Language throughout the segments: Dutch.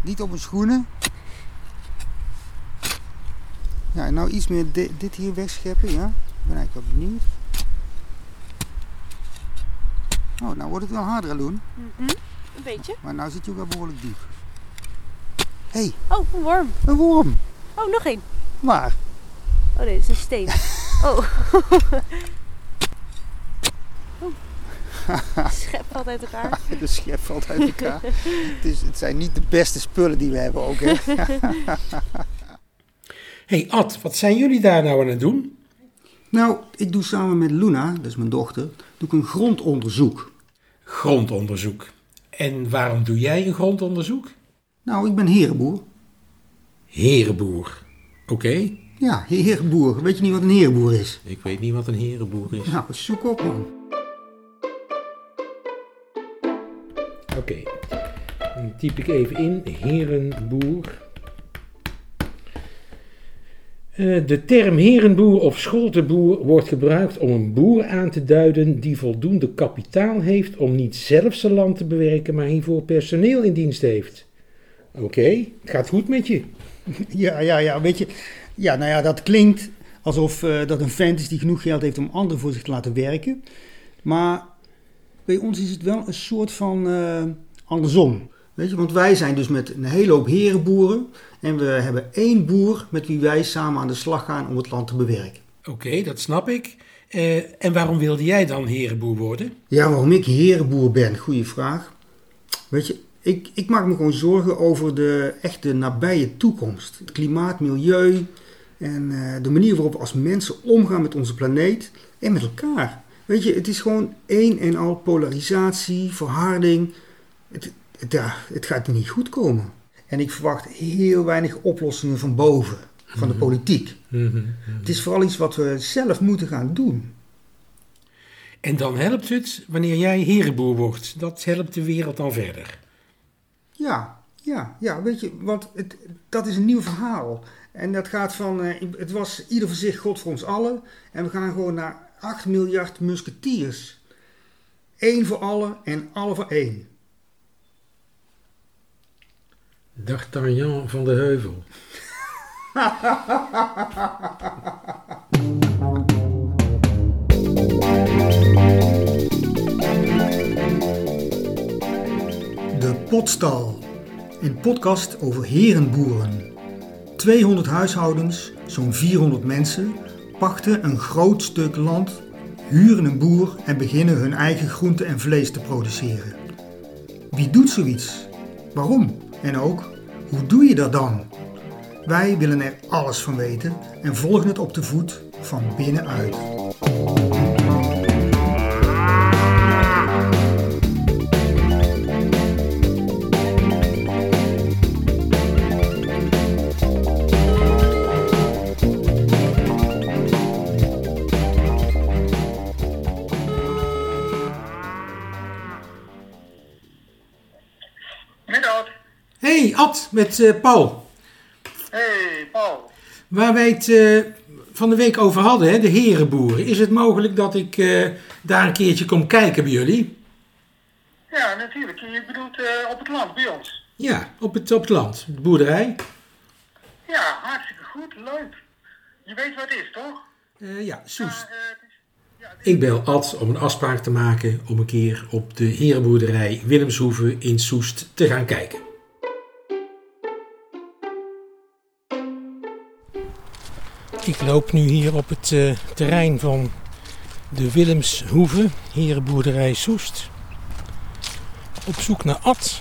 niet op mijn schoenen. Ja, en nou iets meer di- dit hier wegscheppen, ja. Ik ben eigenlijk wel benieuwd. Oh, nou wordt het wel harder, Loen. Mhm. Een beetje. Maar nou zit je ook wel behoorlijk diep. Hé, hey, Oh, een worm. een worm. Oh, nog één. Waar? Oh nee, dat is een steen. Oh. Schep valt uit elkaar. De schep valt uit elkaar. het, is, het zijn niet de beste spullen die we hebben ook, hè. hey Ad, wat zijn jullie daar nou aan het doen? Nou, ik doe samen met Luna, dat is mijn dochter, doe ik een grondonderzoek. Grondonderzoek. En waarom doe jij een grondonderzoek? Nou, ik ben herenboer. Herenboer. Oké, Ja, herenboer. Weet je niet wat een herenboer is? ik weet niet wat een herenboer is. Nou, zoek op man. Oké, dan typ ik even in herenboer. Eh, De term herenboer of scholtenboer wordt gebruikt om een boer aan te duiden die voldoende kapitaal heeft om niet zelf zijn land te bewerken, maar hiervoor personeel in dienst heeft. Oké, het gaat goed met je. Ja, ja, ja, weet je. Ja, nou ja, dat klinkt alsof eh, dat een vent is die genoeg geld heeft om anderen voor zich te laten werken. Maar bij ons is het wel een soort van eh, andersom. Weet je, want wij zijn dus met een hele hoop herenboeren. En we hebben één boer met wie wij samen aan de slag gaan om het land te bewerken. Oké, dat snap ik. Eh, en waarom wilde jij dan herenboer worden? Ja, waarom ik herenboer ben, goede vraag. Weet je, ik, ik maak me gewoon zorgen over de echte nabije toekomst. Het klimaat, milieu en eh, de manier waarop we als mensen omgaan met onze planeet en met elkaar. Weet je, het is gewoon één en al polarisatie, verharding. Het, het, ja, het gaat niet goed komen. En ik verwacht heel weinig oplossingen van boven, van de politiek. Het is vooral iets wat we zelf moeten gaan doen. En dan helpt het wanneer jij herenboer wordt. Dat helpt de wereld dan verder. Ja, ja, ja, weet je, want het, dat is een nieuw verhaal. En dat gaat van, eh, het was ieder voor zich, God voor ons allen. En we gaan gewoon naar 8 miljard musketiers. Eén voor allen en alle voor één. D'Artagnan van de Heuvel. De Potstal, een podcast over herenboeren. 200 huishoudens, zo'n 400 mensen, pachten een groot stuk land, huren een boer en beginnen hun eigen groente en vlees te produceren. Wie doet zoiets? Waarom? En ook, hoe doe je dat dan? Wij willen er alles van weten en volgen het op de voet van binnenuit. Hey Ad, met eh, Paul. Hey, Paul. Waar wij het eh, van de week over hadden, hè, de herenboeren. Is het mogelijk dat ik eh, daar een keertje kom kijken bij jullie? Ja, natuurlijk. Je bedoelt op het land bij ons. Ja, op het, op het land, de boerderij. Ja, hartstikke goed. Leuk. Je weet wat het is, toch? Ja, Soest. Ik bel Ad om een afspraak te maken om een keer op de herenboerderij Willemshoeve in Soest te gaan kijken. Ik loop nu hier op het eh, terrein van de Willemshoeve, herenboerderij Soest. Op zoek naar Ad.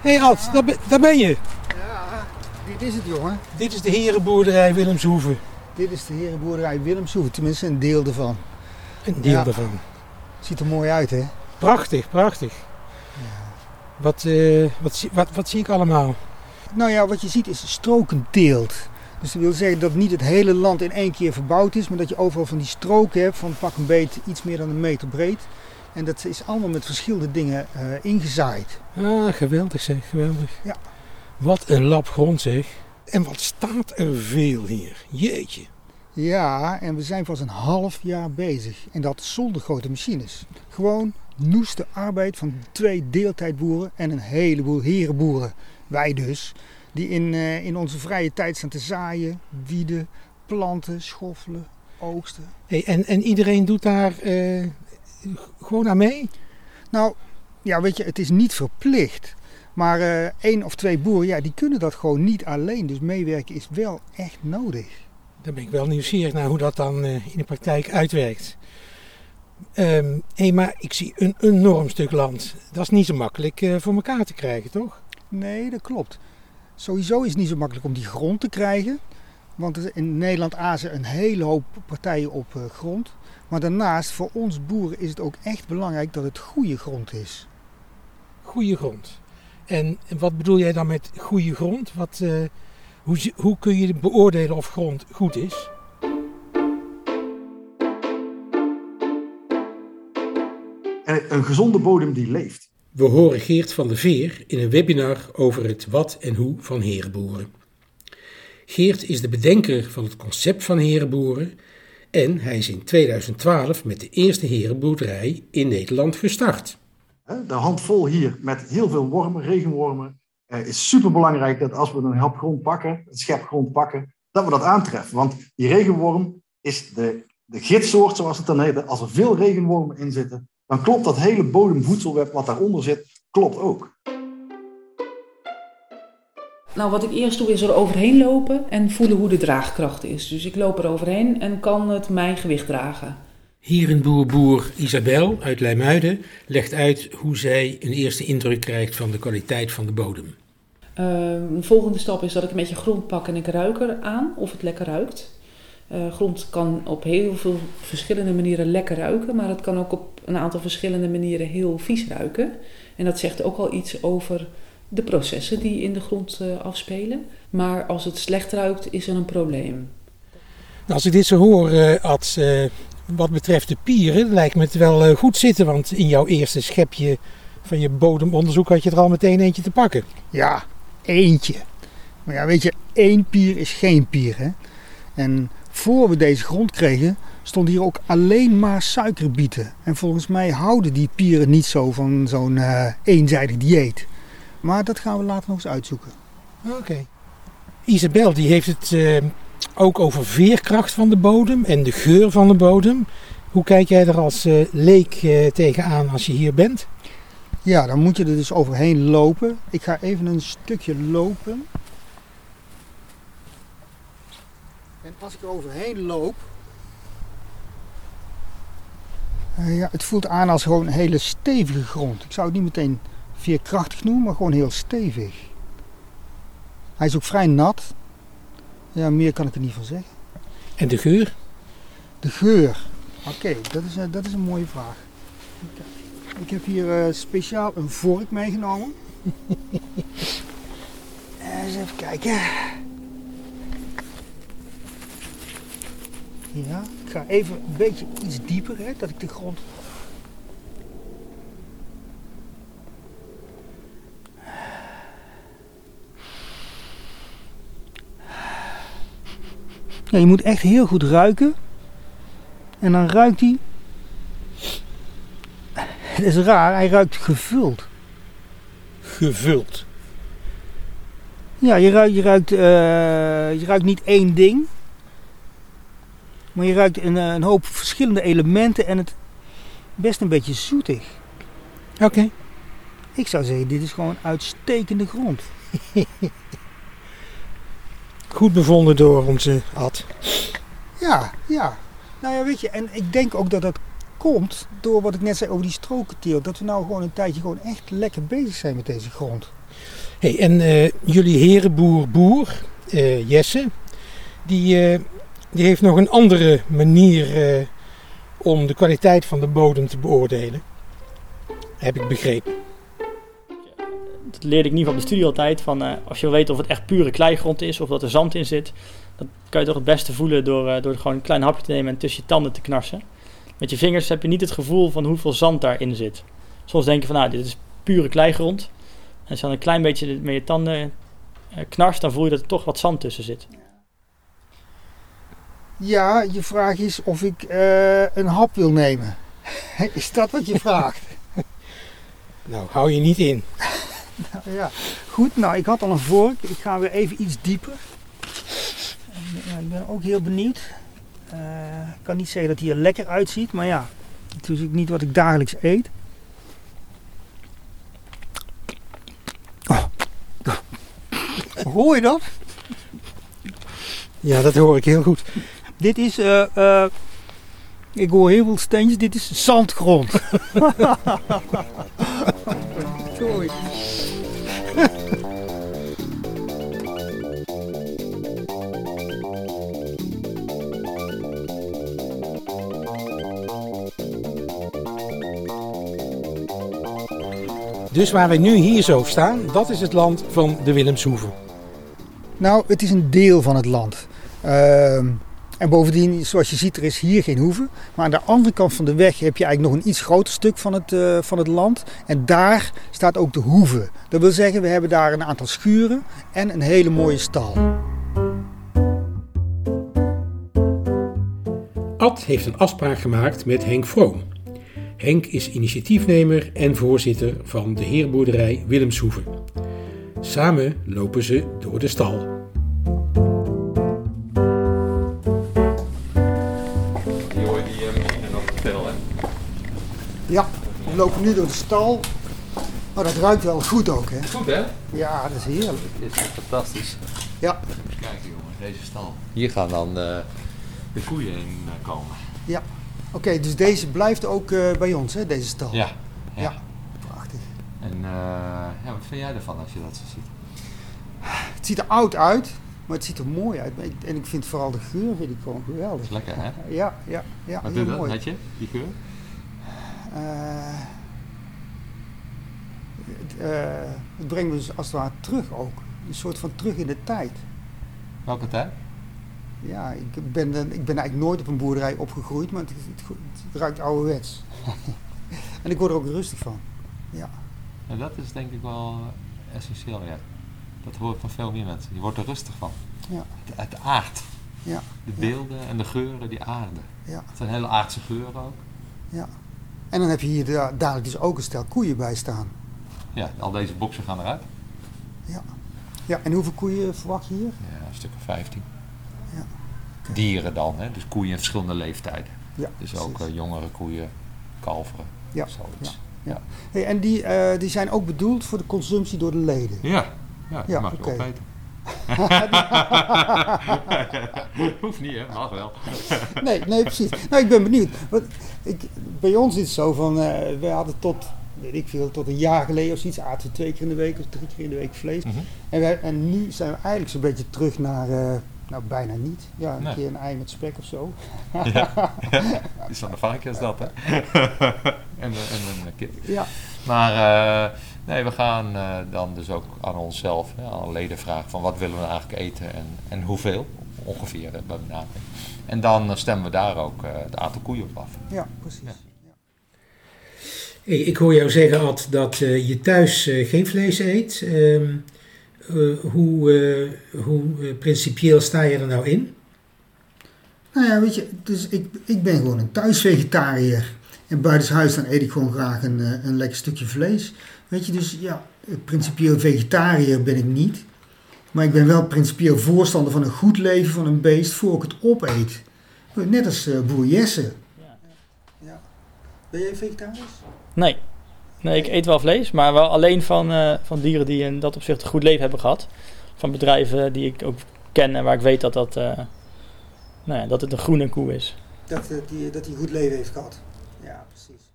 Hé hey Ad, daar, ben- daar ben je. Ja, dit is het jongen. Dit is de herenboerderij Willemshoeve. Dit is de herenboerderij Willemshoeve, tenminste een deel ervan. Een deel Ja. daarvan. Ziet er mooi uit hè? Prachtig, prachtig. Wat, eh, wat, zie- wat, wat zie ik allemaal? Nou ja, wat je ziet is strokenteelt. Dus dat wil zeggen dat niet het hele land in één keer verbouwd is, maar dat je overal van die stroken hebt van pak een beet iets meer dan een meter breed. En dat is allemaal met verschillende dingen eh, ingezaaid. Ah, geweldig zeg, geweldig. Ja. Wat een lap grond zeg. En wat staat er veel hier. Jeetje. Ja, en we zijn pas een half jaar bezig. En dat zonder grote machines. Gewoon noeste arbeid van twee deeltijdboeren en een heleboel herenboeren. Wij dus, die in, eh, in onze vrije tijd staan te zaaien, wieden, planten, schoffelen, oogsten. Hey, en, en iedereen doet daar eh, gewoon aan mee? Nou, ja, weet je, het is niet verplicht. Maar eh, één of twee boeren, ja, die kunnen dat gewoon niet alleen. Dus meewerken is wel echt nodig. Dan ben ik wel nieuwsgierig naar hoe dat dan in de praktijk uitwerkt. Ehm hey, maar ik zie een enorm stuk land. Dat is niet zo makkelijk voor elkaar te krijgen, toch? Nee, dat klopt. Sowieso is het niet zo makkelijk om die grond te krijgen. Want in Nederland azen een hele hoop partijen op eh, grond. Maar daarnaast, voor ons boeren, is het ook echt belangrijk dat het goede grond is. Goede grond. En wat bedoel jij dan met goede grond? Wat, eh, hoe, hoe kun je beoordelen of grond goed is? En een gezonde bodem die leeft. We horen Geert van der Veer in een webinar over het wat en hoe van herenboeren. Geert is de bedenker van het concept van herenboeren en hij is in 2012 met de eerste herenboerderij in Nederland gestart. De handvol hier met heel veel wormen, regenwormen. is super belangrijk dat als we een hap grond pakken, een schep grond pakken, dat we dat aantreffen. Want die regenworm is de, de gidssoort, zoals het dan heet. Als er veel regenwormen in zitten, dan klopt dat hele bodemvoedselweb wat daaronder zit, klopt ook. Nou, wat ik eerst doe is er overheen lopen en voelen hoe de draagkracht is. Dus ik loop er overheen en kan het mijn gewicht dragen. Herenboerboer Isabel uit Leimuiden legt uit hoe zij een eerste indruk krijgt van de kwaliteit van de bodem. Eh, een volgende stap is dat ik een beetje grond pak en ik ruik er aan of het lekker ruikt. Eh, grond kan op heel veel verschillende manieren lekker ruiken, maar het kan ook op een aantal verschillende manieren heel vies ruiken. En dat zegt ook al iets over de processen die in de grond eh, afspelen. Maar als het slecht ruikt, is er een probleem. Nou, Als ik dit zo hoor, eh, Ad, eh, wat betreft de pieren, lijkt me het wel eh, goed zitten. Want in jouw eerste schepje van je bodemonderzoek had je er al meteen eentje te pakken. Ja, eentje. Maar ja, weet je, één pier is geen pier. Hè? En voor we deze grond kregen, stonden hier ook alleen maar suikerbieten. En volgens mij houden die pieren niet zo van zo'n eh, eenzijdig dieet. Maar dat gaan we later nog eens uitzoeken. Oké. Isabel die heeft het eh, ook over veerkracht van de bodem en de geur van de bodem. Hoe kijk jij er als eh, leek tegenaan als je hier bent? Ja, dan moet je er dus overheen lopen. Ik ga even een stukje lopen. En als ik er overheen loop. eh, ja, het voelt aan als gewoon een hele stevige grond. Ik zou het niet meteen veerkrachtig noemen, maar gewoon heel stevig. Hij is ook vrij nat. Ja, meer kan ik er niet van zeggen. En de geur? De geur. Oké, dat, is, een- dat is een mooie vraag. Ik heb hier eh, speciaal een vork meegenomen. Eens even kijken. Ja, ik ga even een beetje iets dieper, hè, dat ik de grond... Ja, je moet echt heel goed ruiken. En dan ruikt hij. Het is raar, hij ruikt gevuld. Gevuld. Ja, je ruikt, je ruikt, eh, je ruikt niet één ding. Maar je ruikt een, eh, een hoop verschillende elementen en het best een beetje zoetig. Oké. Ik zou zeggen, dit is gewoon uitstekende grond. Goed bevonden door onze Ad. Ja, ja. Nou ja, weet je, en ik denk ook dat dat komt door wat ik net zei over die strokenteel. Dat we nou gewoon een tijdje gewoon echt lekker bezig zijn met deze grond. Hey, en eh, jullie herenboer Boer, eh, Jesse, die, die heeft nog een andere manier eh, om de kwaliteit van de bodem te beoordelen. Heb ik begrepen. dat leerde ik niet van de studie altijd. Van, eh, als je wil weten of het echt pure kleigrond is of dat er zand in zit, dat kan je toch het beste voelen door, eh, door gewoon een klein hapje te nemen en tussen je tanden te knarsen. Met je vingers heb je niet het gevoel van hoeveel zand daarin zit. Soms denk je van, nou, dit is pure kleigrond. En als je dan een klein beetje met je tanden knarst, dan voel je dat er toch wat zand tussen zit. Ja, je vraag is of ik eh, een hap wil nemen. Is dat wat je vraagt? Nou, hou je niet in. Ja, goed. Nou, ik had al een vork. Ik ga weer even iets dieper. Ja, ik ben ook heel benieuwd. Eh, ik kan niet zeggen dat hij er lekker uitziet, maar ja, het is ook niet wat ik dagelijks eet. Oh. Hoor je dat? Ja, dat hoor ik heel goed. Dit is, eh, eh, ik hoor heel veel steentjes, dit is zandgrond. Sorry. Dus waar wij nu hier zo staan, dat is het land van de Willemshoeve. Nou, het is een deel van het land. Ehm, en bovendien, zoals je ziet, er is hier geen hoeve. Maar aan de andere kant van de weg heb je eigenlijk nog een iets groter stuk van het, eh, van het land. En daar staat ook de hoeve. Dat wil zeggen, we hebben daar een aantal schuren en een hele mooie stal. Ad heeft een afspraak gemaakt met Henk Vroom. Henk is initiatiefnemer en voorzitter van de heerboerderij Willemshoeve. Samen lopen ze door de stal. Ja, we lopen nu door de stal. Maar dat ruikt wel goed ook, hè? Goed, hè? Ja, dat is heerlijk. Dit is echt fantastisch. Ja, Kijk jongen, deze stal. Hier gaan dan eh, de koeien in eh, komen. oké, dus deze blijft ook eh, bij ons, hè, deze stal. Ja. ja. Ja. Prachtig. En eh, ja, wat vind jij ervan als je dat zo ziet? Het ziet er oud uit, maar het ziet er mooi uit. En ik vind vooral de geur vind ik gewoon Dat geweldig. is lekker, hè? Ja, ja, ja. Wat heel doet dat mooi. met je, die geur? Eh, het, eh, het brengt me dus als het ware terug ook. Een soort van terug in de tijd. Welke tijd? Ja, ik ben, dan- ik ben eigenlijk nooit op een boerderij opgegroeid, maar het, het, het ruikt ouderwets. en ik word er ook rustig van. Nou, dat is denk ik wel eh, essentieel, ja. Dat hoor ik van veel meer mensen. Je wordt er rustig van. Ja. Het, het aard. Ja. De Ja. beelden en de geuren die aarden. Ja. Het zijn hele aardse geuren ook. En dan heb je hier da- dadelijk dus ook een stel koeien bij staan. Ja, al deze boksen gaan eruit. Ja, en hoeveel koeien verwacht je hier? Ja, een stuk of 15. Ja. Dieren dan, hè? dus koeien in verschillende leeftijden. Ja, Dus ook eh, jongere koeien, kalveren, Ja, zoiets. Hey, en die, eh, die zijn ook bedoeld voor de consumptie door de leden. Ja, ja, Ja, mag je oké. opeten. Hoeft niet, hè? Mag wel. Nee, nee, precies. Nou, ik ben benieuwd. Want ik, bij ons is het zo van, eh, we hadden tot, weet ik veel, tot een jaar geleden of zoiets, aten we twee keer in de week of drie keer in de week vlees. Mhm. en, wij, en nu zijn we eigenlijk zo'n beetje terug naar, eh, nou bijna niet. Ja, een Nee. keer een ei met spek of zo. Ja. Is van de varkens dat, hè? en, de- en een kip. Ja, Maar eh, nee, we gaan eh, dan dus ook aan onszelf, hè, aan leden vragen van wat willen we nou eigenlijk eten en, en hoeveel, ongeveer eh, bij benadering. En dan eh, stemmen we daar ook eh, het aantal koeien op af. ja, precies. Ja. Hey, ik hoor jou zeggen, Ad, dat eh, je thuis eh, geen vlees eet. Ehm, eh, hoe eh, hoe principieel sta je er nou in? Nou ja, weet je, dus ik, ik ben gewoon een thuisvegetariër. En buitenshuis dan eet ik gewoon graag een, een lekker stukje vlees. Weet je, dus ja, principieel vegetariër ben ik niet. Maar ik ben wel principieel voorstander van een goed leven van een beest voor ik het opeet. Net als eh, boer Jesse. Ja. Ben jij vegetarisch? Nee. Nee, ik eet wel vlees, maar wel alleen van, eh, van dieren die in dat opzicht een goed leven hebben gehad. Van bedrijven die ik ook ken en waar ik weet dat, dat, eh, nou ja, dat het een groene koe is. Dat, eh, die, dat hij een goed leven heeft gehad. Ja, precies.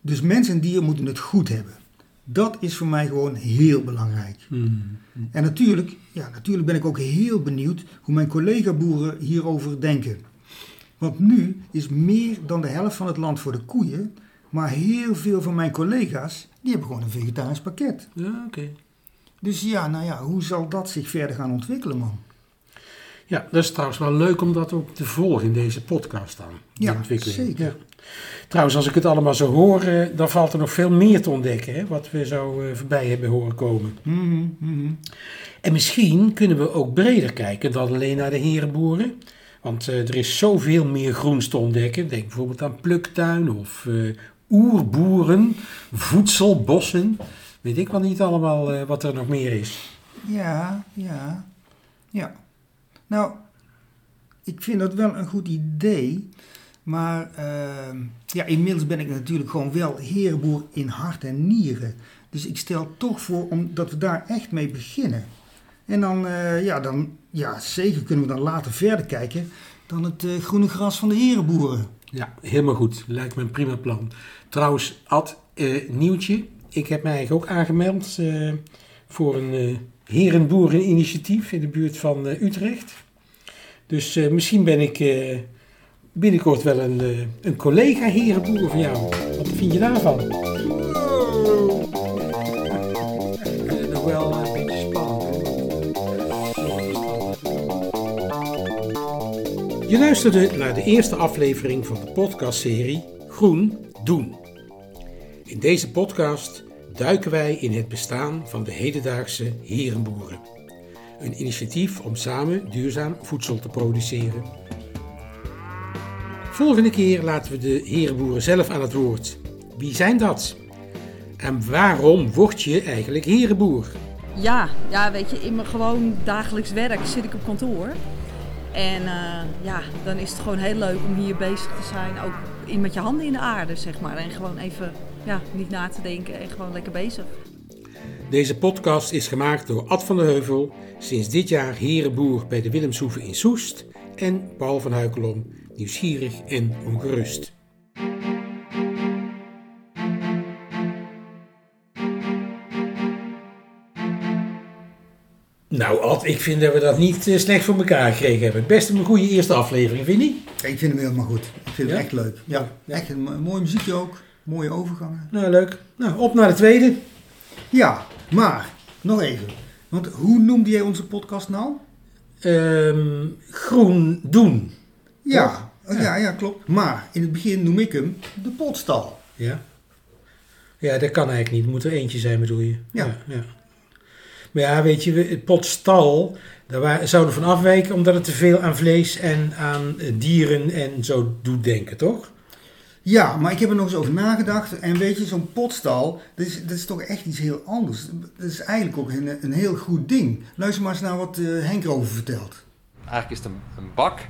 Dus mens en dier moeten het goed hebben. Dat is voor mij gewoon heel belangrijk. En natuurlijk, ja, natuurlijk ben ik ook heel benieuwd hoe mijn collega-boeren hierover denken. Want nu is meer dan de helft van het land voor de koeien, maar heel veel van mijn collega's, die hebben gewoon een vegetarisch pakket. Ja, oké. Dus ja, nou ja, hoe zal dat zich verder gaan ontwikkelen, man? Ja, dat is trouwens wel leuk om dat ook te volgen in deze podcast dan. die Ja, ontwikkeling. zeker. Ja. Trouwens, als ik het allemaal zo hoor, eh, dan valt er nog veel meer te ontdekken, hè, wat we zo eh, voorbij hebben horen komen. Mhm. En misschien kunnen we ook breder kijken dan alleen naar de herenboeren. Want eh, er is zoveel meer groens te ontdekken. Denk bijvoorbeeld aan pluktuin of oerboeren, voedselbossen. Weet ik wel niet allemaal eh, wat er nog meer is. Ja, ja, ja. Nou, ik vind dat wel een goed idee. Maar ehm, ja, inmiddels ben ik natuurlijk gewoon wel herenboer in hart en nieren. Dus ik stel toch voor om, dat we daar echt mee beginnen. En dan, eh, ja, dan, ja, zeker kunnen we dan later verder kijken dan het eh, groene gras van de herenboeren. Ja, helemaal goed. Lijkt me een prima plan. Trouwens, Ad, eh, nieuwtje. Ik heb mij eigenlijk ook aangemeld eh, voor een eh herenboereninitiatief in de buurt van Utrecht. Dus misschien ben ik binnenkort wel een, een collega herenboer van jou. Wat vind je daarvan? Je luisterde naar de eerste aflevering van de podcastserie Groen Doen. In deze podcast duiken wij in het bestaan van de hedendaagse herenboeren. Een initiatief om samen duurzaam voedsel te produceren. Volgende keer laten we de herenboeren zelf aan het woord. Wie zijn dat? En waarom word je eigenlijk herenboer? Ja, ja, weet je, in mijn gewoon dagelijks werk zit ik op kantoor. En eh, ja, dan is het gewoon heel leuk om hier bezig te zijn. Ook met je handen in de aarde, zeg maar. En gewoon even ja, niet na te denken en gewoon lekker bezig. Deze podcast is gemaakt door Ad van der Heuvel, sinds dit jaar herenboer bij de Willemshoeve in Soest, en Paul van Huikelom, nieuwsgierig en ongerust. Nou, Ad, ik vind dat we dat niet eh, slecht voor elkaar gekregen hebben. Best een goede eerste aflevering, vind je niet? Ja, ik vind hem helemaal goed. Ik vind Ja? het echt leuk. Ja, echt een mo- mooi muziekje ook. Mooie overgangen. Nou, leuk. Nou, op naar de tweede. Ja, maar nog even. Want hoe noemde jij onze podcast nou? Ehm, groen doen. Ja, Toch? ja. ja, klopt. Maar in het begin noem ik hem de potstal. Ja. Ja, dat kan eigenlijk niet. Er moet er eentje zijn, bedoel je? Ja. ja. Maar ja, weet je, we- het pot stal, daar wa- zouden we van afwijken omdat het te veel aan vlees en aan eh, dieren en zo doet denken, toch? Ja, maar ik heb er nog eens over nagedacht. En weet je, zo'n potstal, dat is, dat is toch echt iets heel anders. Dat is eigenlijk ook een, een heel goed ding. Luister maar eens naar wat eh, Henk erover vertelt. Eigenlijk is het een, een bak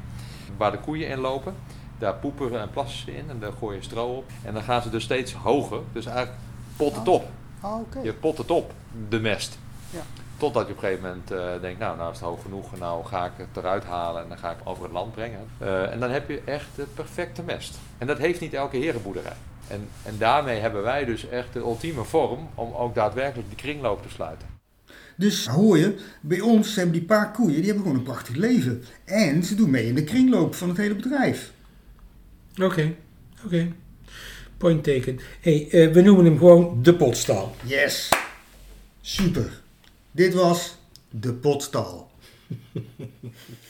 waar de koeien in lopen. Daar poeperen en plassen ze in en daar gooi je stro op. En dan gaan ze dus steeds hoger. Dus eigenlijk pot het op. Ah, oké. Je pot het op, de mest. Ja. Totdat je op een gegeven moment eh, denkt, nou, nou is het hoog genoeg. En nou ga ik het eruit halen en dan ga ik het over het land brengen. Eh, en dan heb je echt de perfecte mest. En dat heeft niet elke herenboerderij. En, en daarmee hebben wij dus echt de ultieme vorm om ook daadwerkelijk die kringloop te sluiten. Dus hoor je, bij ons hebben die paar koeien, die hebben gewoon een prachtig leven. En ze doen mee in de kringloop van het hele bedrijf. Oké, oké. Point taken. hey, eh, we noemen hem gewoon de potstal. Yes. Super. Dit was de potstal.